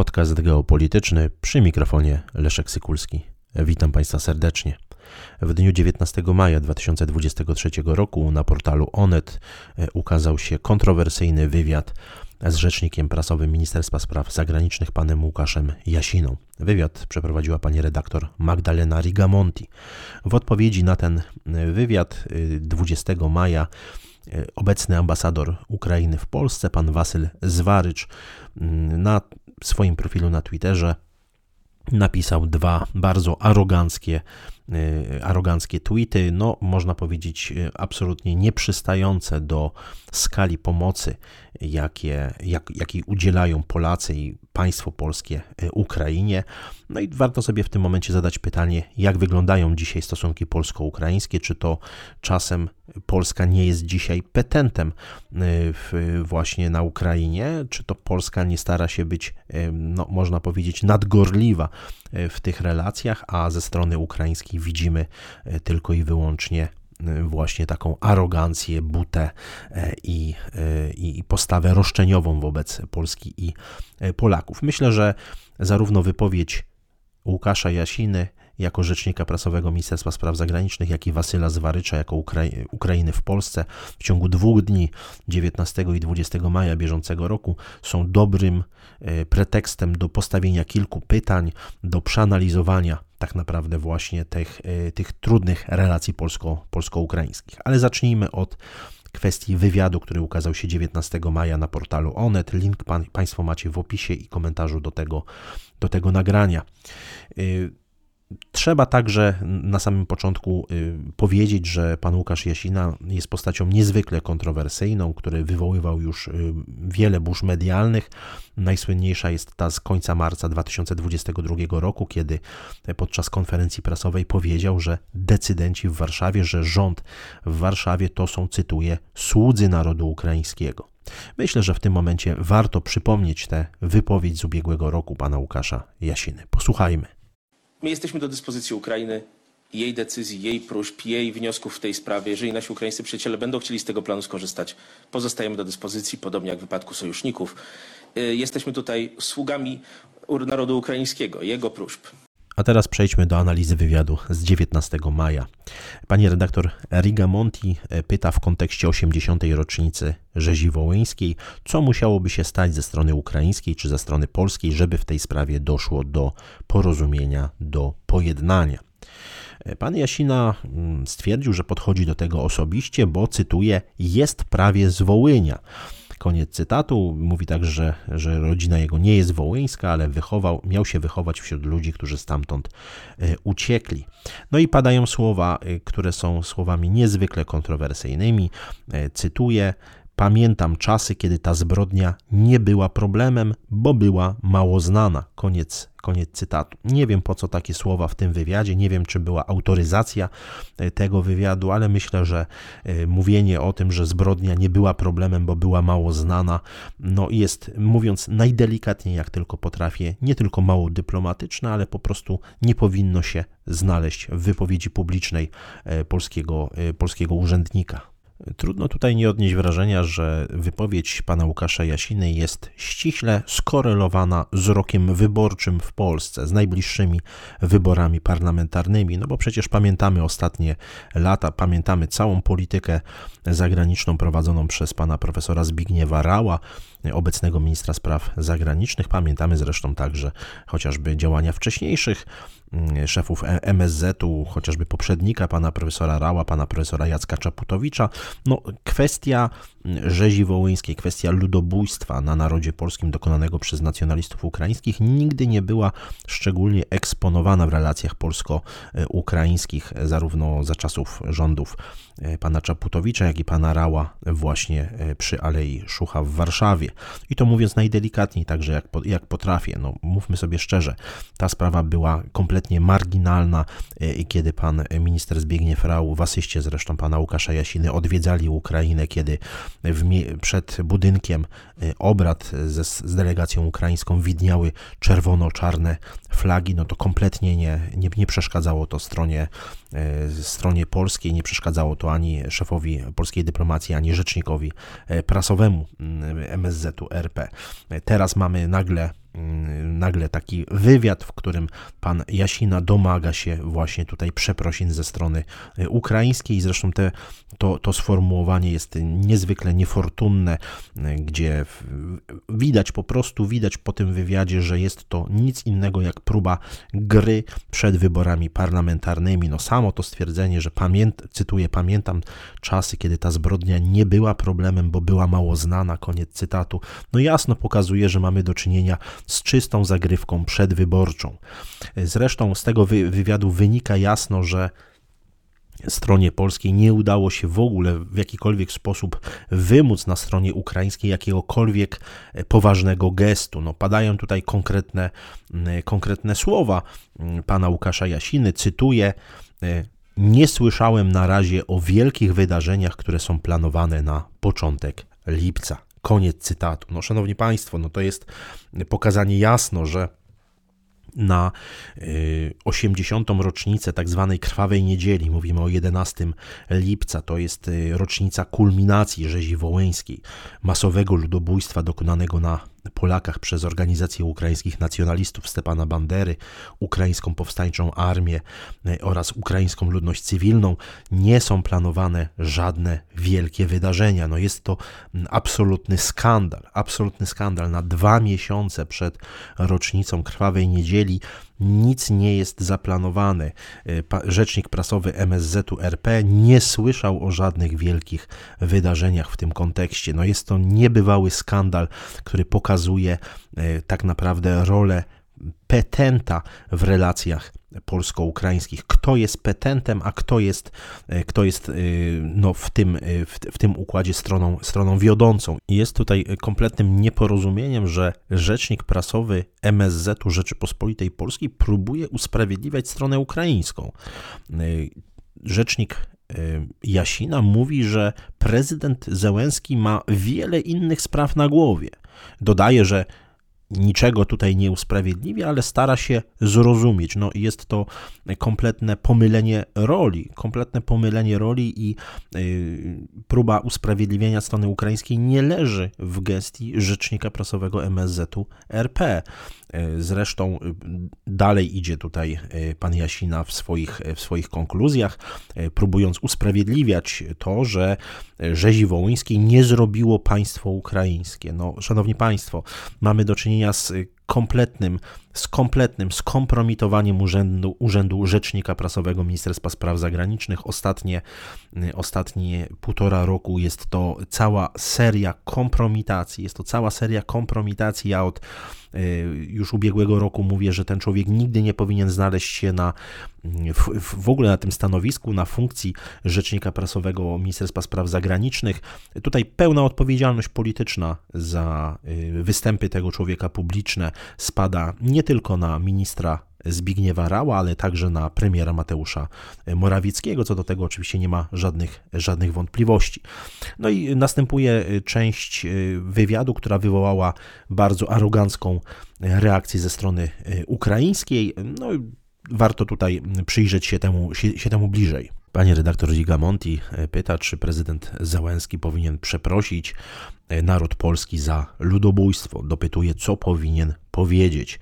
Podcast geopolityczny przy mikrofonie Leszek Sykulski. Witam Państwa serdecznie. W dniu 19 maja 2023 roku na portalu Onet e, ukazał się kontrowersyjny wywiad z rzecznikiem prasowym Ministerstwa Spraw Zagranicznych panem Łukaszem Jasiną. Wywiad przeprowadziła pani redaktor Magdalena Rigamonti. W odpowiedzi na ten e, wywiad 20 e, maja obecny ambasador Ukrainy w Polsce, pan Wasyl Zwarycz, na swoim profilu na Twitterze napisał dwa bardzo aroganckie, y, aroganckie tweety, no można powiedzieć y, absolutnie nieprzystające do skali pomocy, jakie, jak, jakiej udzielają Polacy i państwo polskie y, Ukrainie. No i warto sobie w tym momencie zadać pytanie, jak wyglądają dzisiaj stosunki polsko-ukraińskie, czy to czasem Polska nie jest dzisiaj petentem w, właśnie na Ukrainie, czy to Polska nie stara się być, y, no, można powiedzieć, nadgorliwa w tych relacjach, a ze strony ukraińskiej widzimy tylko i wyłącznie właśnie taką arogancję, butę i, i postawę roszczeniową wobec Polski i Polaków. Myślę, że zarówno wypowiedź Łukasza Jasiny jako rzecznika prasowego Ministerstwa Spraw Zagranicznych, jak i Wasyla Zwarycza jako Ukrai Ukrainy w Polsce w ciągu dwóch dni 19 i 20 maja bieżącego roku są dobrym e, pretekstem do postawienia kilku pytań, do przeanalizowania tak naprawdę właśnie tych, e, tych trudnych relacji polsko, polsko-ukraińskich. Ale zacznijmy od kwestii wywiadu, który ukazał się 19 maja na portalu Onet. Link pan, Państwo macie w opisie i komentarzu do tego, do tego nagrania. Trzeba także na samym początku y, powiedzieć, że pan Łukasz Jasina jest postacią niezwykle kontrowersyjną, który wywoływał już y, wiele burz medialnych. Najsłynniejsza jest ta z końca marca 2022 roku, kiedy podczas konferencji prasowej powiedział, że decydenci w Warszawie, że rząd w Warszawie to są, cytuję, słudzy narodu ukraińskiego. Myślę, że w tym momencie warto przypomnieć tę wypowiedź z ubiegłego roku pana Łukasza Jasiny. Posłuchajmy. My jesteśmy do dyspozycji Ukrainy, jej decyzji, jej próśb, jej wniosków w tej sprawie. Jeżeli nasi ukraińscy przyjaciele będą chcieli z tego planu skorzystać, pozostajemy do dyspozycji, podobnie jak w wypadku sojuszników. Y, jesteśmy tutaj sługami narodu ukraińskiego, jego próśb. A teraz przejdźmy do analizy wywiadu z 19 maja. Pani redaktor Riga Monti e, pyta w kontekście 80. rocznicy rzezi wołyńskiej, co musiałoby się stać ze strony ukraińskiej czy ze strony polskiej, żeby w tej sprawie doszło do porozumienia, do pojednania. E, pan Jasina mm, stwierdził, że podchodzi do tego osobiście, bo cytuję: Jest prawie z Wołynia. Koniec cytatu. Mówi także, że, że rodzina jego nie jest wołyńska, ale wychował, miał się wychować wśród ludzi, którzy stamtąd e, uciekli. No i padają słowa, e, które są słowami niezwykle kontrowersyjnymi. E, cytuję: Pamiętam czasy, kiedy ta zbrodnia nie była problemem, bo była mało znana. Koniec, koniec cytatu. Nie wiem po co takie słowa w tym wywiadzie, nie wiem czy była autoryzacja e, tego wywiadu, ale myślę, że e, mówienie o tym, że zbrodnia nie była problemem, bo była mało znana, no jest, mówiąc najdelikatniej jak tylko potrafię, nie tylko mało dyplomatyczne, ale po prostu nie powinno się znaleźć w wypowiedzi publicznej e, polskiego, polskiego urzędnika. Trudno tutaj nie odnieść wrażenia, że wypowiedź pana Łukasza Jasiny jest ściśle skorelowana z rokiem wyborczym w Polsce, z najbliższymi wyborami parlamentarnymi, no bo przecież pamiętamy ostatnie lata, pamiętamy całą politykę zagraniczną prowadzoną przez pana profesora Zbigniewa Rała, obecnego ministra spraw zagranicznych. Pamiętamy zresztą także chociażby działania wcześniejszych szefów e- MSZ-u, chociażby poprzednika pana profesora Rała, pana profesora Jacka Czaputowicza. No, kwestia rzezi wołyńskiej, kwestia ludobójstwa na narodzie polskim dokonanego przez nacjonalistów ukraińskich nigdy nie była szczególnie eksponowana w relacjach polsko-ukraińskich, zarówno za czasów rządów e, pana Czaputowicza, jak i pana Rała właśnie e, przy Alei Szucha w Warszawie. I to mówiąc najdelikatniej, także jak, jak potrafię. No, mówmy sobie szczerze, ta sprawa była kompletnie marginalna, e, kiedy pan minister Zbigniew Rał, w asyście zresztą pana Łukasza Jasiny, odwiedzali Ukrainę, kiedy przed budynkiem y, obrad ze, z delegacją ukraińską widniały czerwono-czarne flagi, no to kompletnie nie, nie, nie przeszkadzało to stronie, y, stronie polskiej, nie przeszkadzało to ani szefowi polskiej dyplomacji, ani rzecznikowi y, prasowemu MSZ-u RP. Teraz mamy nagle nagle taki wywiad, w którym pan Jasina domaga się właśnie tutaj przeprosin ze strony y, ukraińskiej. Zresztą te, to, to sformułowanie jest niezwykle niefortunne, y, gdzie widać po prostu, widać po tym wywiadzie, że jest to nic innego jak próba gry przed wyborami parlamentarnymi. No samo to stwierdzenie, że pamięt, cytuję, pamiętam czasy, kiedy ta zbrodnia nie była problemem, bo była mało znana, koniec cytatu, no jasno pokazuje, że mamy do czynienia z czystą zagrywką przedwyborczą. Zresztą z tego wywiadu wynika jasno, że stronie polskiej nie udało się w ogóle w jakikolwiek sposób wymóc na stronie ukraińskiej jakiegokolwiek poważnego gestu. No, padają tutaj konkretne, konkretne słowa pana Łukasza Jasiny, cytuję. Nie słyszałem na razie o wielkich wydarzeniach, które są planowane na początek lipca. Koniec cytatu. No, szanowni Państwo, no to jest pokazanie jasno, że na 80. Y, rocznicę tak zwanej krwawej niedzieli, mówimy o 11 lipca, to jest y, rocznica kulminacji rzezi wołyńskiej, masowego ludobójstwa dokonanego na Polakach przez organizację ukraińskich nacjonalistów Stepana Bandery, ukraińską powstańczą armię e, oraz ukraińską ludność cywilną, nie są planowane żadne wielkie wydarzenia. No jest to absolutny skandal, absolutny skandal. Na dwa miesiące przed rocznicą Krwawej Niedzieli nic nie jest zaplanowane. E, rzecznik prasowy MSZ-u RP nie słyszał o żadnych wielkich wydarzeniach w tym kontekście. No jest to niebywały skandal, który pokazuje e, tak naprawdę rolę petenta w relacjach polsko-ukraińskich. Kto jest petentem, a kto jest, e, kto jest e, no, w, tym, e, w, w tym układzie stroną, stroną wiodącą. Jest tutaj kompletnym nieporozumieniem, że rzecznik prasowy MSZ-u Rzeczypospolitej Polskiej próbuje usprawiedliwiać stronę ukraińską. Rzecznik Jasina mówi, że prezydent Zełenski ma wiele innych spraw na głowie. Dodaje, że niczego tutaj nie usprawiedliwia, ale stara się zrozumieć. No jest to kompletne pomylenie roli, kompletne pomylenie roli i y, próba usprawiedliwienia strony ukraińskiej nie leży w gestii rzecznika prasowego MSZ-u RP. Y, zresztą y, dalej idzie tutaj pan Jasina w swoich, w swoich konkluzjach, próbując usprawiedliwiać to, że rzezi wołyńskiej nie zrobiło państwo ukraińskie. No, szanowni państwo, mamy do czynienia z kompletnym, z kompletnym skompromitowaniem urzędu, urzędu Rzecznika Prasowego Ministerstwa Spraw Zagranicznych. Ostatnie, ostatnie półtora roku jest to cała seria kompromitacji. Jest to cała seria kompromitacji. Y, już ubiegłego roku mówię, że ten człowiek nigdy nie powinien znaleźć się na, w, w ogóle na tym stanowisku, na funkcji Rzecznika Prasowego Ministerstwa Spraw Zagranicznych. Tutaj pełna odpowiedzialność polityczna za y, występy tego człowieka publiczne spada nie tylko na ministra Zbigniewa Rała, ale także na premiera Mateusza Morawieckiego. Co do tego oczywiście nie ma żadnych, żadnych wątpliwości. No i następuje część wywiadu, która wywołała bardzo arogancką reakcję ze strony ukraińskiej. No, warto tutaj przyjrzeć się temu, się, się temu bliżej. Panie redaktor Gigamonti pyta, czy prezydent Załęski powinien przeprosić naród polski za ludobójstwo. Dopytuje, co powinien powiedzieć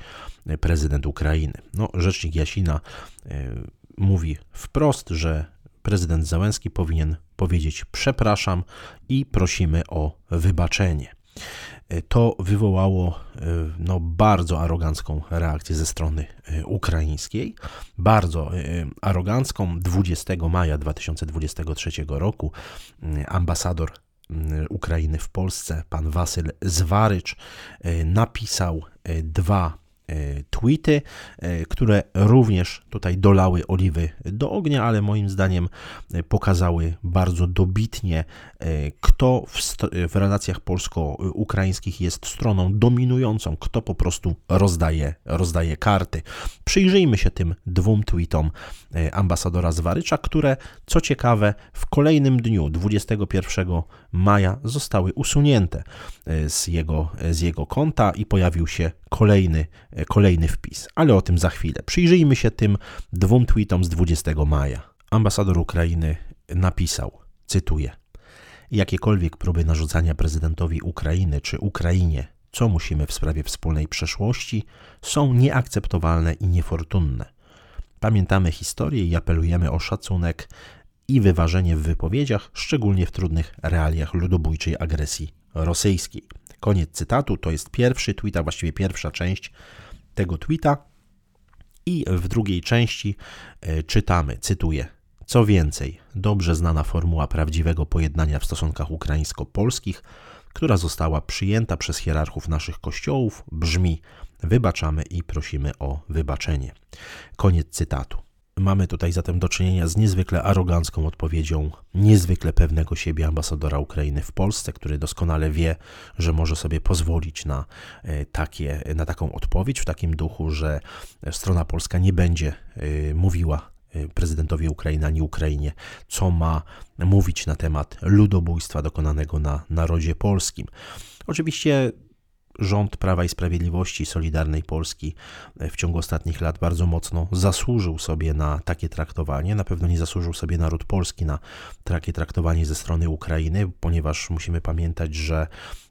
prezydent Ukrainy. No, rzecznik Jasina e, mówi wprost, że prezydent Załęski powinien powiedzieć przepraszam i prosimy o wybaczenie. E, to wywołało e, no, bardzo arogancką reakcję ze strony ukraińskiej. Bardzo arogancką. 20 maja 2023 roku ambasador Ukrainy w Polsce, pan Wasyl Zwarycz, napisał dwa tweety, e, które również tutaj dolały oliwy do ognia, ale moim zdaniem e, pokazały bardzo dobitnie, kto w, w relacjach polsko-ukraińskich jest stroną dominującą, kto po prostu rozdaje, rozdaje karty. Przyjrzyjmy się tym dwóm tweetom ambasadora Zwarycza, które co ciekawe w kolejnym dniu, 21 maja, zostały usunięte z jego, z jego konta i pojawił się kolejny kolejny wpis, ale o tym za chwilę. Przyjrzyjmy się tym dwóm tweetom z 20 maja. Ambasador Ukrainy napisał, cytuję: Jakiekolwiek próby narzucania prezydentowi Ukrainy czy Ukrainie co musimy w sprawie wspólnej przeszłości, są nieakceptowalne i niefortunne. Pamiętamy historię i apelujemy o szacunek i wyważenie w wypowiedziach, szczególnie w trudnych realiach ludobójczej agresji rosyjskiej. Koniec cytatu, to jest pierwszy tweet, a właściwie pierwsza część tego tweeta. I w drugiej części e, czytamy, cytuję: Co więcej, dobrze znana formuła prawdziwego pojednania w stosunkach ukraińsko-polskich, która została przyjęta przez hierarchów naszych kościołów, brzmi: Wybaczamy i prosimy o wybaczenie. Koniec cytatu. Mamy tutaj zatem do czynienia z niezwykle arogancką odpowiedzią niezwykle pewnego siebie ambasadora Ukrainy w Polsce, który doskonale wie, że może sobie pozwolić na, e, takie, na taką odpowiedź w takim duchu, że strona polska nie będzie e, mówiła e, prezydentowi Ukrainy ani Ukrainie, co ma mówić na temat ludobójstwa dokonanego na narodzie polskim. Oczywiście rząd Prawa i Sprawiedliwości Solidarnej Polski w ciągu ostatnich lat bardzo mocno zasłużył sobie na takie traktowanie. Na pewno nie zasłużył sobie naród polski na takie traktowanie ze strony Ukrainy, ponieważ musimy pamiętać, że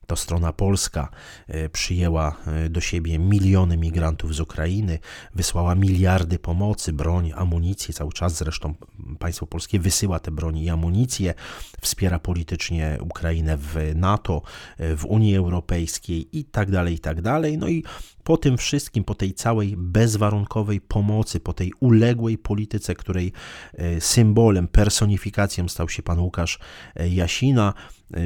to strona polska e, przyjęła e, do siebie miliony migrantów z Ukrainy, wysłała miliardy pomocy, broń, amunicję. Cały czas zresztą państwo polskie wysyła te broni i amunicję, wspiera politycznie Ukrainę w NATO, e, w Unii Europejskiej i tak dalej, i tak dalej. No i po tym wszystkim, po tej całej bezwarunkowej pomocy, po tej uległej polityce, której symbolem, personifikacją stał się pan Łukasz Jasina,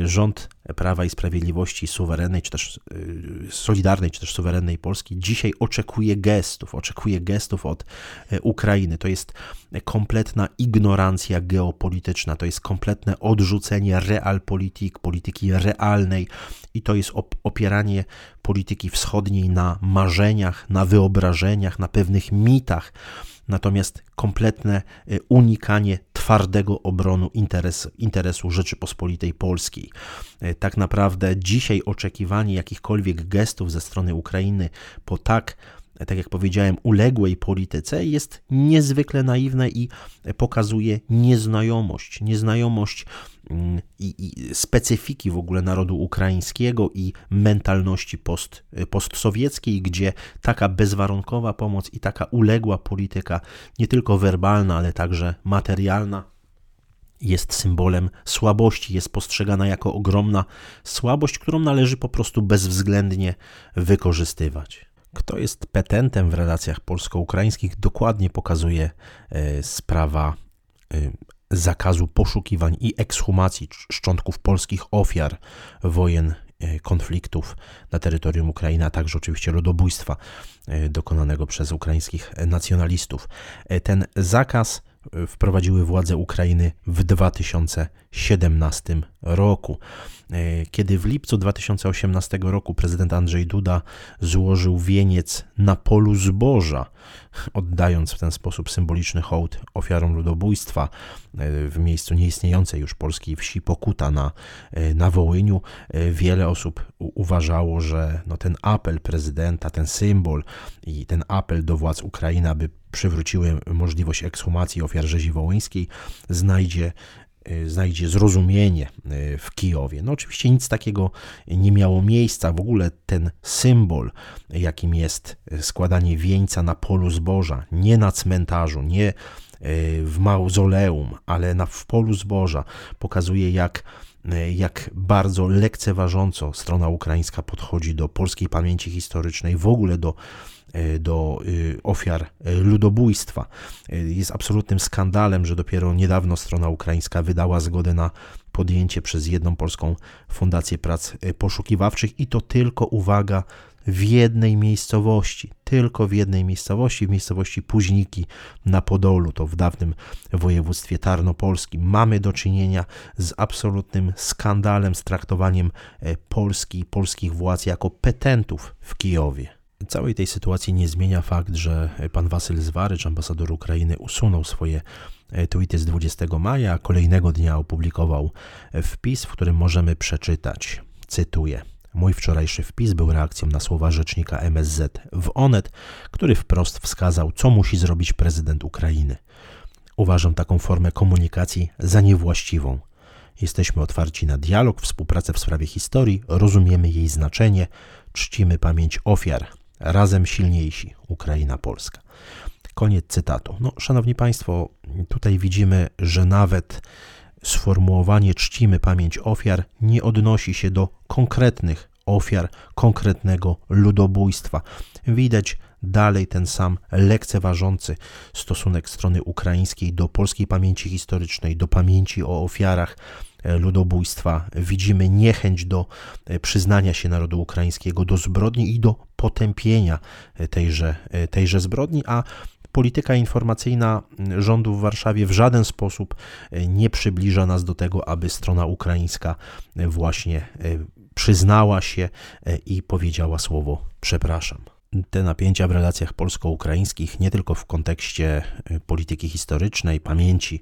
rząd Prawa i Sprawiedliwości suwerennej, czy też y, solidarnej, czy też suwerennej Polski dzisiaj oczekuje gestów, oczekuje gestów od y, Ukrainy. To jest kompletna ignorancja geopolityczna, to jest kompletne odrzucenie realpolitik, polityki realnej i to jest opieranie polityki wschodniej na marzeniach, na wyobrażeniach, na pewnych mitach natomiast kompletne y, unikanie twardego obronu interes, interesu Rzeczypospolitej Polskiej. Y, tak naprawdę dzisiaj oczekiwanie jakichkolwiek gestów ze strony Ukrainy po tak tak jak powiedziałem, uległej polityce jest niezwykle naiwne i pokazuje nieznajomość, nieznajomość mm, i, i specyfiki w ogóle narodu ukraińskiego i mentalności post, postsowieckiej, gdzie taka bezwarunkowa pomoc i taka uległa polityka, nie tylko werbalna, ale także materialna, jest symbolem słabości, jest postrzegana jako ogromna słabość, którą należy po prostu bezwzględnie wykorzystywać. Kto jest petentem w relacjach polsko-ukraińskich, dokładnie pokazuje e, sprawa e, zakazu poszukiwań i ekshumacji szczątków polskich ofiar wojen, e, konfliktów na terytorium Ukrainy, a także oczywiście ludobójstwa dokonanego przez ukraińskich nacjonalistów. Ten zakaz wprowadziły władze Ukrainy w 2017 roku. E, kiedy w lipcu 2018 roku prezydent Andrzej Duda złożył wieniec na polu zboża, oddając w ten sposób symboliczny hołd ofiarom ludobójstwa e, w miejscu nieistniejącej już polskiej wsi Pokuta na, e, na Wołyniu, wiele osób uważało, że no ten apel prezydenta, ten symbol i ten apel do władz Ukrainy, aby przywróciły możliwość ekshumacji ofiar rzezi wołyńskiej, znajdzie Y, znajdzie zrozumienie y, w Kijowie. No oczywiście nic takiego nie miało miejsca. W ogóle ten symbol, jakim jest składanie wieńca na polu zboża, nie na cmentarzu, nie y, w mauzoleum, ale na, w polu zboża, pokazuje jak jak bardzo lekceważąco strona ukraińska podchodzi do polskiej pamięci historycznej, w ogóle do do y, ofiar e, ludobójstwa. E, jest absolutnym skandalem, że dopiero niedawno strona ukraińska wydała zgodę na podjęcie przez jedną polską fundację prac poszukiwawczych i to tylko uwaga w jednej miejscowości, tylko w jednej miejscowości, w miejscowości Późniki na Podolu, to w dawnym województwie tarnopolskim. Mamy do czynienia z absolutnym skandalem, z traktowaniem Polski, polskich władz jako petentów w Kijowie. Całej tej sytuacji nie zmienia fakt, że pan Wasyl Zwarycz, ambasador Ukrainy, usunął swoje e, tweety z 20 maja, kolejnego dnia opublikował wpis, w którym możemy przeczytać, cytuję. Mój wczorajszy wpis był reakcją na słowa rzecznika MSZ w Onet, który wprost wskazał, co musi zrobić prezydent Ukrainy. Uważam taką formę komunikacji za niewłaściwą. Jesteśmy otwarci na dialog, współpracę w sprawie historii, rozumiemy jej znaczenie, czcimy pamięć ofiar. Razem silniejsi Ukraina Polska. Koniec cytatu. No, szanowni Państwo, tutaj widzimy, że nawet sformułowanie czcimy pamięć ofiar nie odnosi się do konkretnych ofiar konkretnego ludobójstwa. Widać dalej ten sam lekceważący stosunek strony ukraińskiej do polskiej pamięci historycznej, do pamięci o ofiarach ludobójstwa. Widzimy niechęć do e, przyznania się narodu ukraińskiego do zbrodni i do potępienia e, tejże, tejże zbrodni, a polityka informacyjna rządu w Warszawie w żaden sposób nie przybliża nas do tego, aby strona ukraińska właśnie przyznała się i powiedziała słowo przepraszam te napięcia w relacjach polsko-ukraińskich, nie tylko w kontekście e, polityki historycznej, pamięci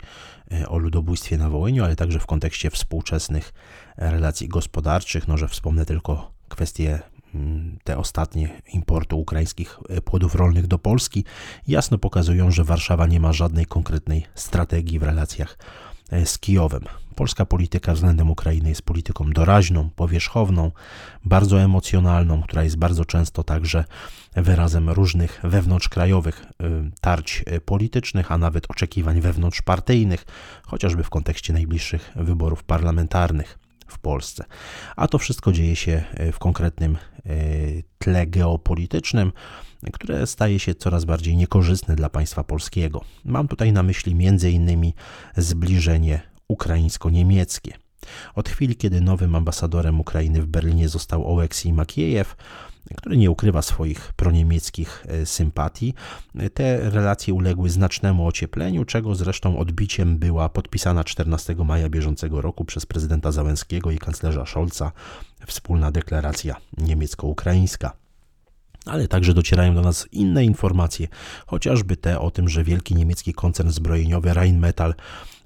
e, o ludobójstwie na Wołyniu, ale także w kontekście współczesnych relacji gospodarczych. No, że wspomnę tylko kwestie mm, te ostatnie importu ukraińskich e, płodów rolnych do Polski, jasno pokazują, że Warszawa nie ma żadnej konkretnej strategii w relacjach z Kijowem. Polska polityka względem Ukrainy jest polityką doraźną, powierzchowną, bardzo emocjonalną, która jest bardzo często także wyrazem różnych wewnątrzkrajowych y, tarć y, politycznych, a nawet oczekiwań wewnątrzpartyjnych, chociażby w kontekście najbliższych wyborów parlamentarnych w Polsce. A to wszystko dzieje się y, w konkretnym tle geopolitycznym, które staje się coraz bardziej niekorzystne dla państwa polskiego. Mam tutaj na myśli m.in. zbliżenie ukraińsko-niemieckie. Od chwili, kiedy nowym ambasadorem Ukrainy w Berlinie został Oleksij Makiejew, który nie ukrywa swoich proniemieckich e, sympatii, te relacje uległy znacznemu ociepleniu, czego zresztą odbiciem była podpisana 14 maja bieżącego roku przez prezydenta Załęskiego i kanclerza Scholza wspólna deklaracja niemiecko-ukraińska ale także docierają do nas inne informacje, chociażby te o tym, że wielki niemiecki koncern zbrojeniowy Rheinmetall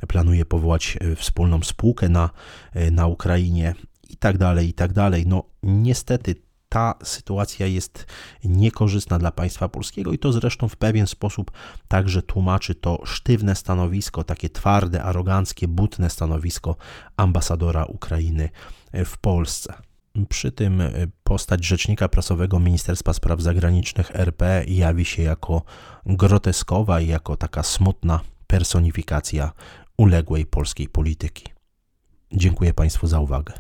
planuje powołać e, wspólną spółkę na, e, na Ukrainie i tak dalej, i tak dalej. No niestety ta sytuacja jest niekorzystna dla państwa polskiego i to zresztą w pewien sposób także tłumaczy to sztywne stanowisko, takie twarde, aroganckie, butne stanowisko ambasadora Ukrainy w Polsce. Przy tym postać rzecznika prasowego Ministerstwa Spraw Zagranicznych RP jawi się jako groteskowa i jako taka smutna personifikacja uległej polskiej polityki. Dziękuję Państwu za uwagę.